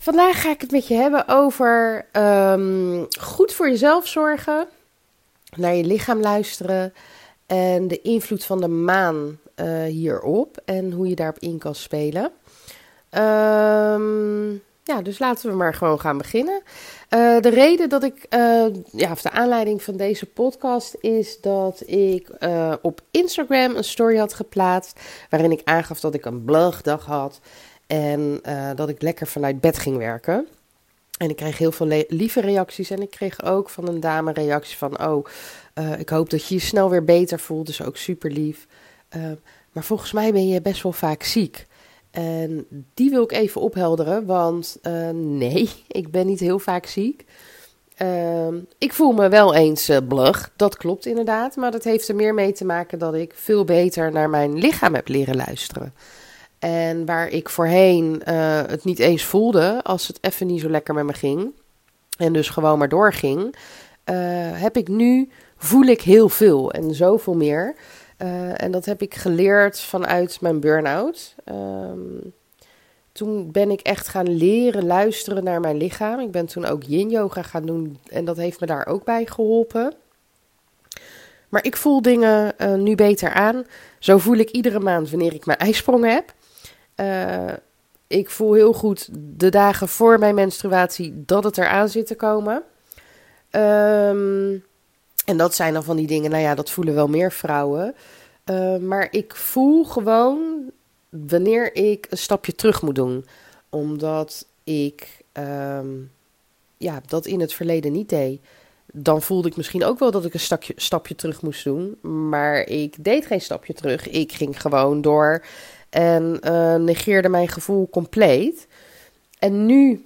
Vandaag ga ik het met je hebben over ehm, goed voor jezelf zorgen, naar je lichaam luisteren en de invloed van de maan uh, hierop en hoe je daarop in kan spelen. Um, ja, dus laten we maar gewoon gaan beginnen. Uh, de reden dat ik, uh, ja, of de aanleiding van deze podcast is dat ik op Instagram een story had geplaatst. Waarin ik aangaf dat ik een blogdag had. En dat ik lekker vanuit bed ging werken. En ik kreeg heel veel lieve reacties. En ik kreeg ook van een dame reactie van: Oh, ik hoop dat je je snel weer beter voelt. Dus ook super lief. maar volgens mij ben je best wel vaak ziek. En die wil ik even ophelderen, want nee, ik ben niet heel vaak ziek. Uh, ik voel me wel eens blug, dat klopt inderdaad. Maar dat heeft er meer mee te maken dat ik veel beter naar mijn lichaam heb leren luisteren. En waar ik voorheen uh, het niet eens voelde als het even niet zo lekker met me ging. En dus gewoon maar doorging. heb ik nu, voel ik heel veel en zoveel meer. Uh, en dat heb ik geleerd vanuit mijn burn-out. Um, toen ben ik echt gaan leren luisteren naar mijn lichaam. Ik ben toen ook yin-yoga gaan doen en dat heeft me daar ook bij geholpen. Maar ik voel dingen nu beter aan. Zo voel ik iedere maand wanneer ik mijn ijsprong heb. Uh, ik voel heel goed de dagen voor mijn menstruatie dat het eraan zit te komen. Um, en dat zijn dan van die dingen, nou ja, dat voelen wel meer vrouwen. Uh, maar ik voel gewoon wanneer ik een stapje terug moet doen. Omdat ik um, ja, dat in het verleden niet deed. Dan voelde ik misschien ook wel dat ik een stapje, stapje terug moest doen. Maar ik deed geen stapje terug. Ik ging gewoon door en uh, negeerde mijn gevoel compleet. En nu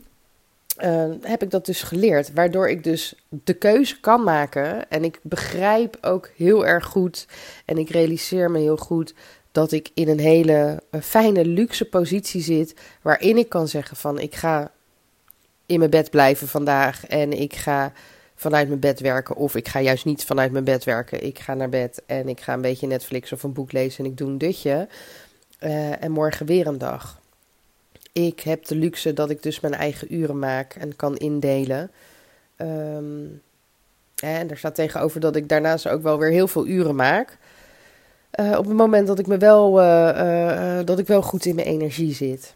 uh, heb ik dat dus geleerd. Waardoor ik dus de keuze kan maken. En ik begrijp ook heel erg goed. En ik realiseer me heel goed dat ik in een hele uh, fijne, luxe positie zit. Waarin ik kan zeggen van ik ga in mijn bed blijven vandaag. En ik ga vanuit mijn bed werken. Of ik ga juist niet vanuit mijn bed werken. Ik ga naar bed en ik ga een beetje Netflix of een boek lezen. En ik doe een dutje. Uh, en morgen weer een dag. Ik heb de luxe dat ik dus mijn eigen uren maak en kan indelen. Um, en daar staat tegenover dat ik daarnaast ook wel weer heel veel uren maak. Uh, op het moment dat ik me wel, uh, dat ik wel goed in mijn energie zit.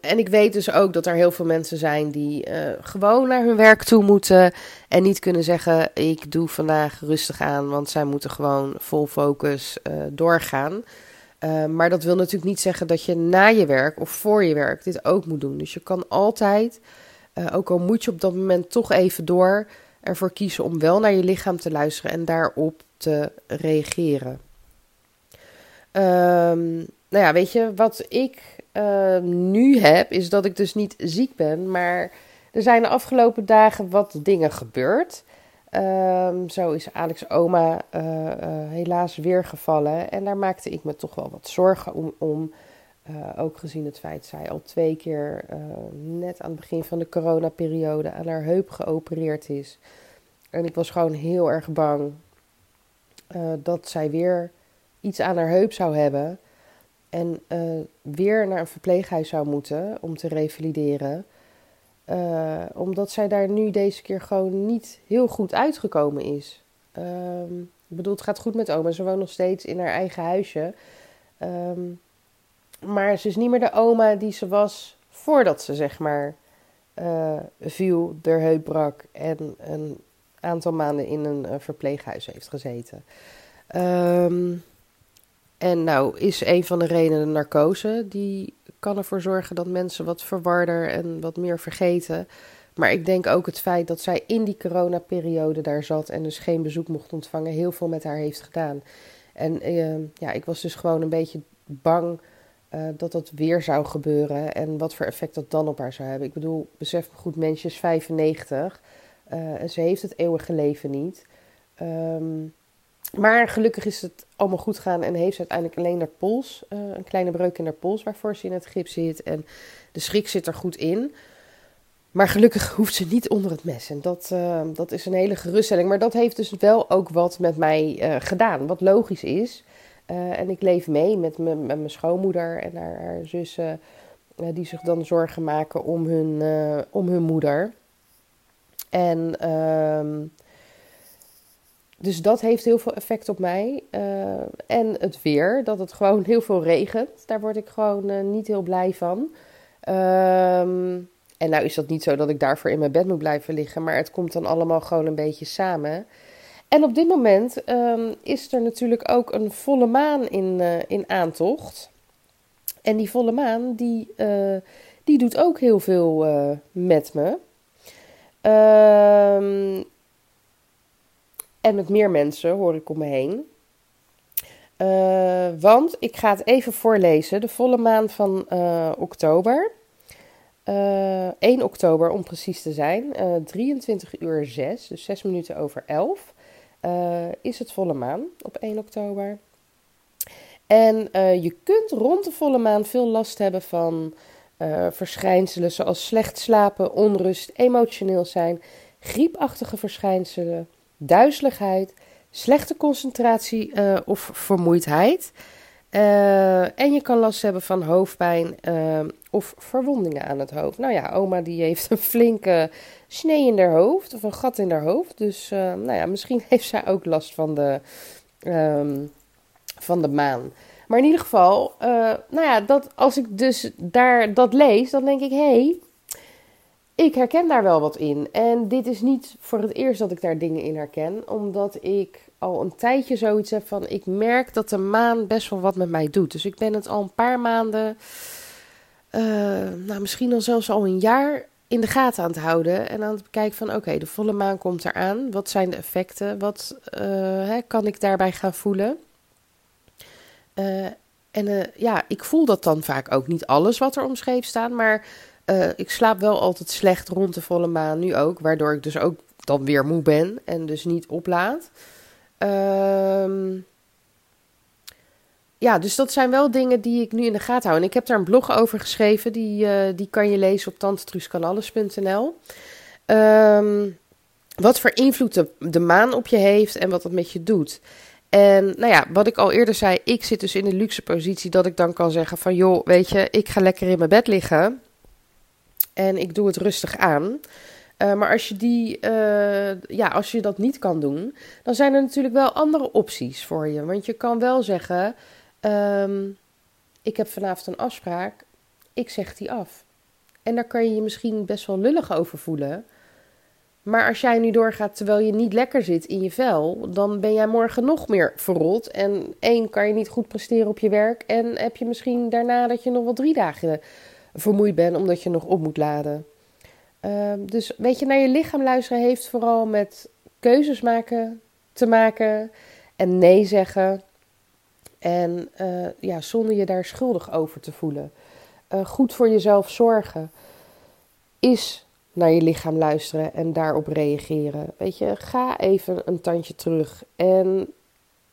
En ik weet dus ook dat er heel veel mensen zijn die gewoon naar hun werk toe moeten. En niet kunnen zeggen: Ik doe vandaag rustig aan, want zij moeten gewoon vol focus doorgaan. Uh, maar dat wil natuurlijk niet zeggen dat je na je werk of voor je werk dit ook moet doen. Dus je kan altijd, ook al moet je op dat moment toch even door, ervoor kiezen om wel naar je lichaam te luisteren en daarop te reageren. Um, nou ja, weet je, wat ik uh, nu heb, is dat ik dus niet ziek ben, maar er zijn de afgelopen dagen wat dingen gebeurd. Um, zo is Alex oma uh, uh, helaas weer gevallen. En daar maakte ik me toch wel wat zorgen om. om uh, ook gezien het feit dat zij al twee keer net aan het begin van de coronaperiode aan haar heup geopereerd is. En ik was gewoon heel erg bang dat zij weer iets aan haar heup zou hebben. En weer naar een verpleeghuis zou moeten om te revalideren. Uh, omdat zij daar nu deze keer gewoon niet heel goed uitgekomen is. Um, ik bedoel, het gaat goed met oma. Ze woont nog steeds in haar eigen huisje. Um, maar ze is niet meer de oma die ze was voordat ze, zeg maar, uh, viel, de heup brak en een aantal maanden in een verpleeghuis heeft gezeten. Um, en nou is een van de redenen de narcose. Die kan ervoor zorgen dat mensen wat verwarder en wat meer vergeten. Maar ik denk ook het feit dat zij in die coronaperiode daar zat en dus geen bezoek mocht ontvangen, heel veel met haar heeft gedaan. En uh, ja, ik was dus gewoon een beetje bang dat dat weer zou gebeuren en wat voor effect dat dan op haar zou hebben. Ik bedoel, besef me goed, mensje is 95 en ze heeft het eeuwige leven niet. Ehm, maar gelukkig is het allemaal goed gegaan en heeft ze uiteindelijk alleen haar pols, een kleine breuk in haar pols waarvoor ze in het gips zit. En de schrik zit er goed in. Maar gelukkig hoeft ze niet onder het mes. En dat, uh, dat is een hele geruststelling. Maar dat heeft dus wel ook wat met mij uh, gedaan. Wat logisch is. En ik leef mee met, met mijn schoonmoeder en haar, haar zussen. die zich dan zorgen maken om hun, om hun moeder. En ehm, dus dat heeft heel veel effect op mij. en het weer, dat het gewoon heel veel regent. Daar word ik gewoon niet heel blij van. Ehm en nou is dat niet zo dat ik daarvoor in mijn bed moet blijven liggen, maar het komt dan allemaal gewoon een beetje samen. En op dit moment um, is er natuurlijk ook een volle maan in, uh, in aantocht. En die volle maan, die, die doet ook heel veel met me. Um, en met meer mensen hoor ik om me heen. want ik ga het even voorlezen. De volle maan van oktober. Uh, eh, 1 oktober om precies te zijn, uh, eh, 23 uur 6, dus 6 minuten over 11, uh, eh, is het volle maan op 1 oktober. En je kunt rond de volle maan veel last hebben van verschijnselen zoals slecht slapen, onrust, emotioneel zijn, griepachtige verschijnselen, duizeligheid, slechte concentratie of vermoeidheid. en je kan last hebben van hoofdpijn of verwondingen aan het hoofd. Nou ja, oma die heeft een flinke snee in haar hoofd of een gat in haar hoofd. Dus nou ja, misschien heeft zij ook last van de, um, van de maan. Maar in ieder geval, nou ja, dat, als ik dus daar dat lees, dan denk ik, hé, hey, ik herken daar wel wat in. En dit is niet voor het eerst dat ik daar dingen in herken, omdat ik al een tijdje zoiets heb van, ik merk dat de maan best wel wat met mij doet. Dus ik ben het al een paar maanden uh, nou, misschien dan zelfs al een jaar in de gaten aan het houden. En aan het bekijken van oké, de volle maan komt eraan. Wat zijn de effecten? Wat uh, hè, kan ik daarbij gaan voelen? Uh, en ja, ik voel dat dan vaak ook niet alles wat er omschreven staat. Maar ik slaap wel altijd slecht rond de volle maan. Nu ook. Waardoor ik dus ook dan weer moe ben. En dus niet oplaad. Ehm ja, dus dat zijn wel dingen die ik nu in de gaten hou. En ik heb daar een blog over geschreven. Die, uh, die kan je lezen op tantetruuskanalles.nl. Ehm, wat voor invloed de, de, maan op je heeft en wat dat met je doet. En nou ja, wat ik al eerder zei, ik zit dus in de luxe positie dat ik dan kan zeggen van joh, weet je, ik ga lekker in mijn bed liggen. En ik doe het rustig aan. Uh, maar als je, die, uh, ja, als je dat niet kan doen, dan zijn er natuurlijk wel andere opties voor je. Want je kan wel zeggen, Um, ik heb vanavond een afspraak. Ik zeg die af. En daar kan je je misschien best wel lullig over voelen. Maar als jij nu doorgaat terwijl je niet lekker zit in je vel, dan ben jij morgen nog meer verrot. En één, kan je niet goed presteren op je werk. En heb je misschien daarna dat je nog wel drie dagen vermoeid bent omdat je nog op moet laden. Um, dus weet je, naar je lichaam luisteren heeft vooral met keuzes maken te maken. En nee zeggen. En uh, ja, zonder je daar schuldig over te voelen. Uh, goed voor jezelf zorgen is naar je lichaam luisteren en daarop reageren. Weet je, ga even een tandje terug en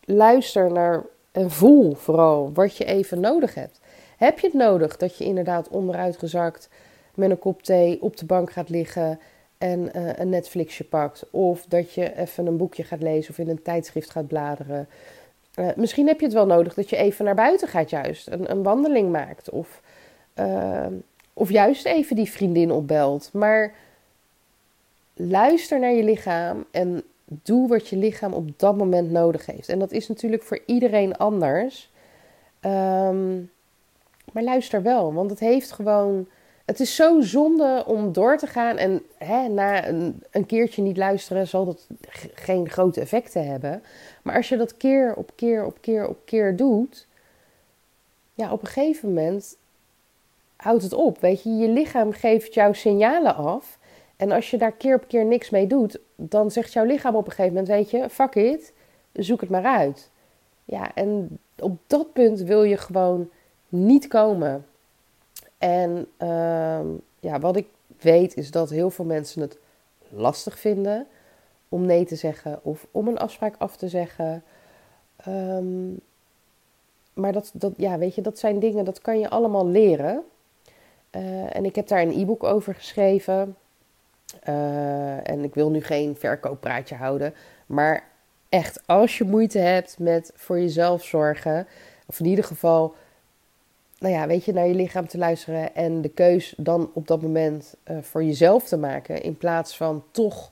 luister naar en voel vooral wat je even nodig hebt. Heb je het nodig dat je inderdaad onderuitgezakt met een kop thee op de bank gaat liggen en uh, een Netflixje pakt? Of dat je even een boekje gaat lezen of in een tijdschrift gaat bladeren? Uh, misschien heb je het wel nodig dat je even naar buiten gaat, juist een, een wandeling maakt. Of, uh, of juist even die vriendin opbelt. Maar luister naar je lichaam en doe wat je lichaam op dat moment nodig heeft. En dat is natuurlijk voor iedereen anders. Um, maar luister wel, want het heeft gewoon het is zo zonde om door te gaan en hè, na een, een, keertje niet luisteren zal dat geen grote effecten hebben. Maar als je dat keer op keer op keer op keer doet, ja, op een gegeven moment houdt het op. Weet je, je lichaam geeft jou signalen af. En als je daar keer op keer niks mee doet, dan zegt jouw lichaam op een gegeven moment: Weet je, fuck it, zoek het maar uit. Ja, en op dat punt wil je gewoon niet komen. En ehm, ja, wat ik weet is dat heel veel mensen het lastig vinden om nee te zeggen of om een afspraak af te zeggen. Ehm, maar dat, dat, ja, weet je, dat zijn dingen, dat kan je allemaal leren. Uh, en ik heb daar een e-book over geschreven. Uh, en ik wil nu geen verkooppraatje houden. Maar echt, als je moeite hebt met voor jezelf zorgen, of in ieder geval, nou ja, weet je, naar je lichaam te luisteren en de keus dan op dat moment uh, voor jezelf te maken, in plaats van toch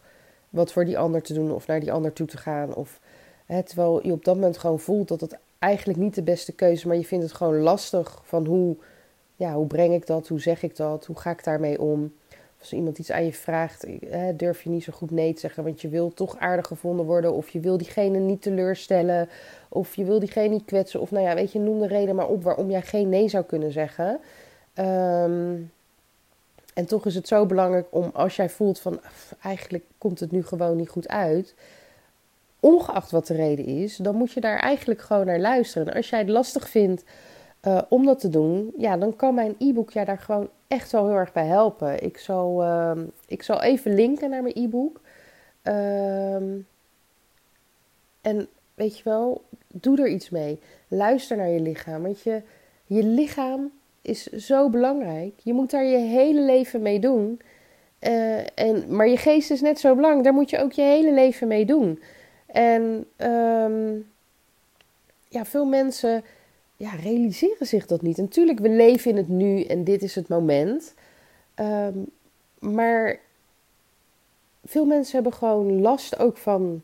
wat voor die ander te doen of naar die ander toe te gaan. Of hè, terwijl je op dat moment gewoon voelt dat het eigenlijk niet de beste keuze is, maar je vindt het gewoon lastig van hoe, ja, hoe breng ik dat, hoe zeg ik dat, hoe ga ik daarmee om. Als iemand iets aan je vraagt, durf je niet zo goed nee te zeggen, want je wil toch aardig gevonden worden, of je wil diegene niet teleurstellen, of je wil diegene niet kwetsen, of nou ja, weet je, noem de reden maar op waarom jij geen nee zou kunnen zeggen. Um, en toch is het zo belangrijk om als jij voelt van eigenlijk komt het nu gewoon niet goed uit, ongeacht wat de reden is, dan moet je daar eigenlijk gewoon naar luisteren. En als jij het lastig vindt uh, om dat te doen, ja, dan kan mijn e-book jij daar gewoon echt wel heel erg bij helpen. Ik zal, uh, ik zal even linken naar mijn e-book. Uh, en weet je wel, doe er iets mee. Luister naar je lichaam. Want je, je lichaam is zo belangrijk. Je moet daar je hele leven mee doen. Uh, en, maar je geest is net zo belangrijk. Daar moet je ook je hele leven mee doen. En um, ja, veel mensen ja, realiseren zich dat niet. Natuurlijk, we leven in het nu en dit is het moment. Um, maar veel mensen hebben gewoon last ook van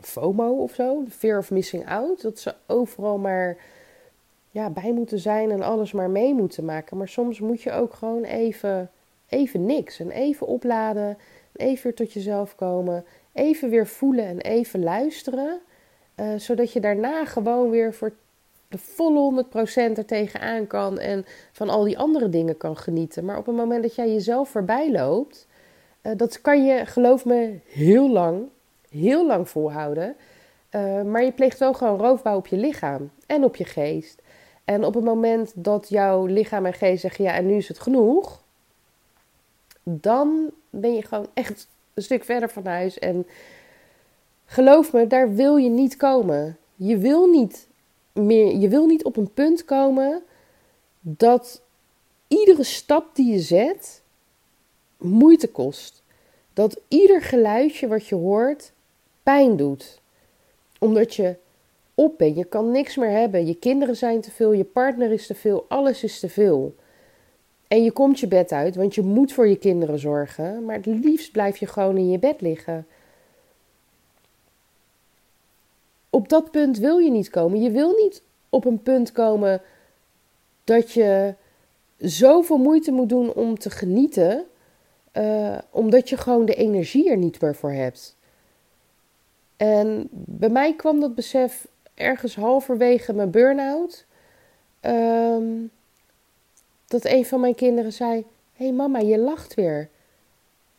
FOMO of zo, fear of missing out. Dat ze overal maar ja, bij moeten zijn en alles maar mee moeten maken. Maar soms moet je ook gewoon even, even niks. En even opladen. even weer tot jezelf komen. Even weer voelen en even luisteren. Uh, zodat je daarna gewoon weer voor de volle 100% er tegenaan kan. En van al die andere dingen kan genieten. Maar op het moment dat jij jezelf voorbij loopt. Uh, dat kan je, geloof me, heel lang. Heel lang volhouden. Uh, maar je pleegt wel gewoon roofbouw op je lichaam en op je geest. En op het moment dat jouw lichaam en geest zeggen: ja, en nu is het genoeg, dan ben je gewoon echt een stuk verder van huis. En geloof me, daar wil je niet komen. Je wil niet meer, je wil niet op een punt komen dat iedere stap die je zet moeite kost. Dat ieder geluidje wat je hoort pijn doet. Omdat je op bent. Je kan niks meer hebben. Je kinderen zijn te veel, je partner is te veel, alles is te veel. En je komt je bed uit, want je moet voor je kinderen zorgen. Maar het liefst blijf je gewoon in je bed liggen. Op dat punt wil je niet komen. Je wil niet op een punt komen dat je zoveel moeite moet doen om te genieten, uh, omdat je gewoon de energie er niet meer voor hebt. En bij mij kwam dat besef ergens halverwege mijn burn-out. Um, dat een van mijn kinderen zei: Hé hey mama, je lacht weer.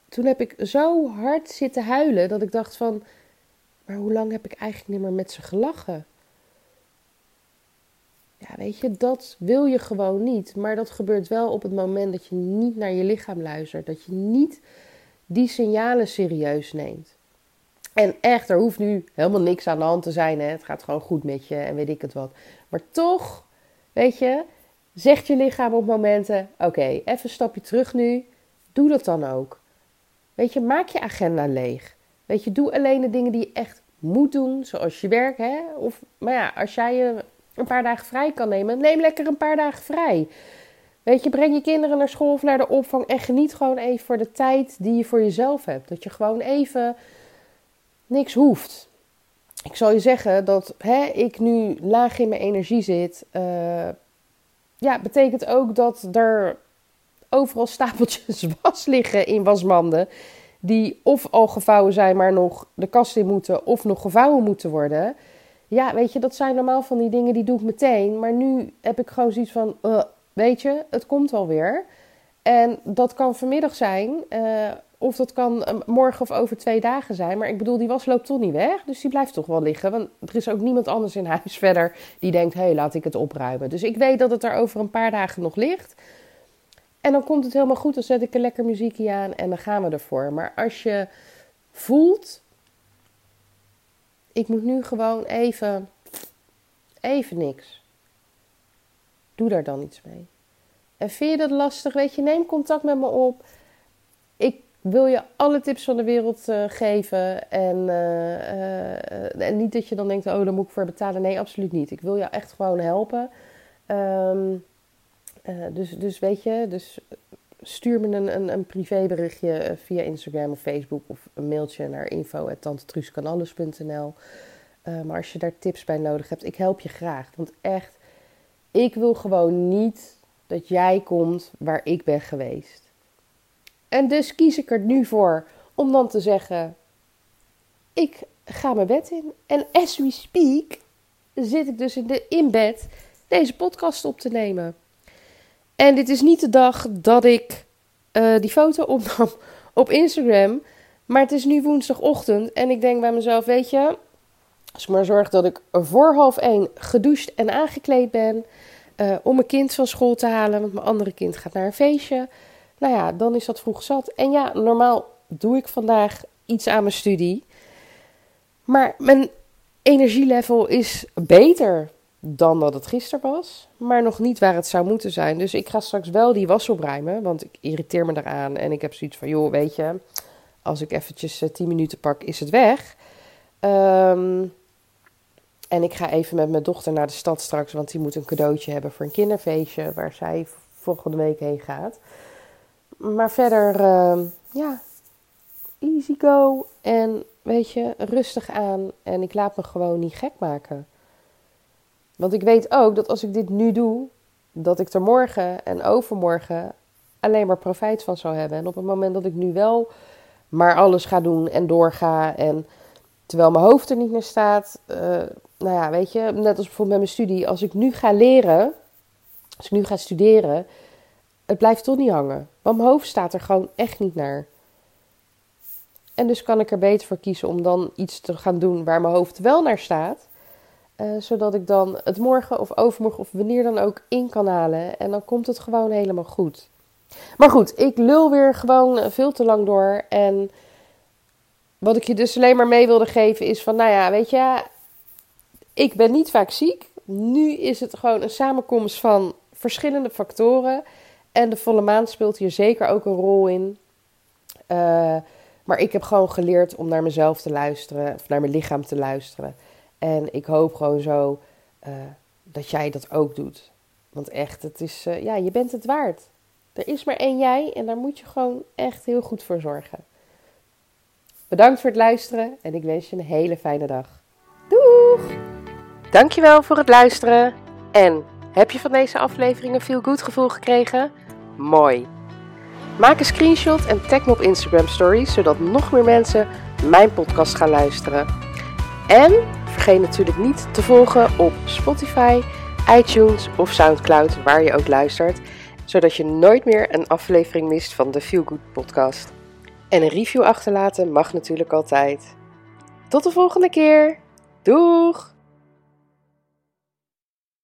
Toen heb ik zo hard zitten huilen dat ik dacht van... Maar hoe lang heb ik eigenlijk niet meer met ze gelachen? Ja, weet je, dat wil je gewoon niet. Maar dat gebeurt wel op het moment dat je niet naar je lichaam luistert. Dat je niet die signalen serieus neemt. En echt, er hoeft nu helemaal niks aan de hand te zijn. Hè? Het gaat gewoon goed met je en weet ik het wat. Maar toch, weet je, zegt je lichaam op momenten: oké, even een stapje terug nu. Doe dat dan ook. Weet je, maak je agenda leeg. Weet je, doe alleen de dingen die je echt moet doen, zoals je werk. Hè? Of, maar ja, als jij je een paar dagen vrij kan nemen, neem lekker een paar dagen vrij. Weet je, breng je kinderen naar school of naar de opvang en geniet gewoon even voor de tijd die je voor jezelf hebt. Dat je gewoon even niks hoeft. Ik zal je zeggen dat hè, ik nu laag in mijn energie zit. Uh, ja, betekent ook dat er overal stapeltjes was liggen in wasmanden. Die of al gevouwen zijn, maar nog de kast in moeten, of nog gevouwen moeten worden. Ja, weet je, dat zijn normaal van die dingen die doe ik meteen. Maar nu heb ik gewoon zoiets van, uh, weet je, het komt wel weer. En dat kan vanmiddag zijn, uh, Of dat kan eh, morgen of over twee dagen zijn. Maar ik bedoel, die was loopt toch niet weg. Dus die blijft toch wel liggen. Want er is ook niemand anders in huis verder die denkt: hé, hey, laat ik het opruimen. Dus ik weet dat het er over een paar dagen nog ligt. En dan komt het helemaal goed. Dan zet ik een lekker muziekje aan en dan gaan we ervoor. Maar als je voelt: ik moet nu gewoon even, even niks. Doe daar dan iets mee. En vind je dat lastig? Weet je, neem contact met me op. Ik wil je alle tips van de wereld uh, geven. En, uh, en niet dat je dan denkt, oh, daar moet ik voor betalen. Nee, absoluut niet. Ik wil je echt gewoon helpen. Um, dus, dus weet je, dus stuur me een, een, een privéberichtje via Instagram of Facebook. Of een mailtje naar info.tantetruuskanalles.nl uh, Maar als je daar tips bij nodig hebt, ik help je graag. Want echt, ik wil gewoon niet dat jij komt waar ik ben geweest. En dus kies ik er nu voor om dan te zeggen: ik ga mijn bed in. En as we speak zit ik dus in, de, in bed deze podcast op te nemen. En dit is niet de dag dat ik uh, die foto opnam op Instagram. Maar het is nu woensdagochtend en ik denk bij mezelf: weet je, als ik maar zorg dat ik voor half één gedoucht en aangekleed ben. Uh, om mijn kind van school te halen, want mijn andere kind gaat naar een feestje. Nou ja, dan is dat vroeg zat. En ja, normaal doe ik vandaag iets aan mijn studie. Maar mijn energielevel is beter dan dat het gisteren was. Maar nog niet waar het zou moeten zijn. Dus ik ga straks wel die was opruimen. Want ik irriteer me eraan. En ik heb zoiets van, joh, weet je... Als ik eventjes uh, eh, 10 minuten pak, is het weg. Um, en ik ga even met mijn dochter naar de stad straks. Want die moet een cadeautje hebben voor een kinderfeestje. Waar zij volgende week heen gaat. Maar verder, uh, ja, easy go. En weet je, rustig aan. En ik laat me gewoon niet gek maken. Want ik weet ook dat als ik dit nu doe, dat ik er morgen en overmorgen alleen maar profijt van zou hebben. En op het moment dat ik nu wel maar alles ga doen en doorga. En terwijl mijn hoofd er niet meer staat. Uh, nou ja, weet je, net als bijvoorbeeld met mijn studie. Als ik nu ga leren, als ik nu ga studeren, het blijft toch niet hangen. Want mijn hoofd staat er gewoon echt niet naar. En dus kan ik er beter voor kiezen om dan iets te gaan doen waar mijn hoofd wel naar staat. Uh, zodat ik dan het morgen of overmorgen of wanneer dan ook in kan halen. En dan komt het gewoon helemaal goed. Maar goed, ik lul weer gewoon veel te lang door. En wat ik je dus alleen maar mee wilde geven is van, nou ja, weet je, ik ben niet vaak ziek. Nu is het gewoon een samenkomst van verschillende factoren. En de volle maan speelt hier zeker ook een rol in. Uh, maar ik heb gewoon geleerd om naar mezelf te luisteren, of naar mijn lichaam te luisteren. En ik hoop gewoon zo uh, dat jij dat ook doet. Want echt, het is, uh, ja, je bent het waard. Er is maar één jij en daar moet je gewoon echt heel goed voor zorgen. Bedankt voor het luisteren en ik wens je een hele fijne dag. Doeg! Dankjewel voor het luisteren. En heb je van deze aflevering een feel good gevoel gekregen? Mooi. Maak een screenshot en tag me op Instagram Stories, zodat nog meer mensen mijn podcast gaan luisteren. En vergeet natuurlijk niet te volgen op Spotify, iTunes of SoundCloud, waar je ook luistert, zodat je nooit meer een aflevering mist van de Feel Good podcast. En een review achterlaten mag natuurlijk altijd. Tot de volgende keer. Doeg!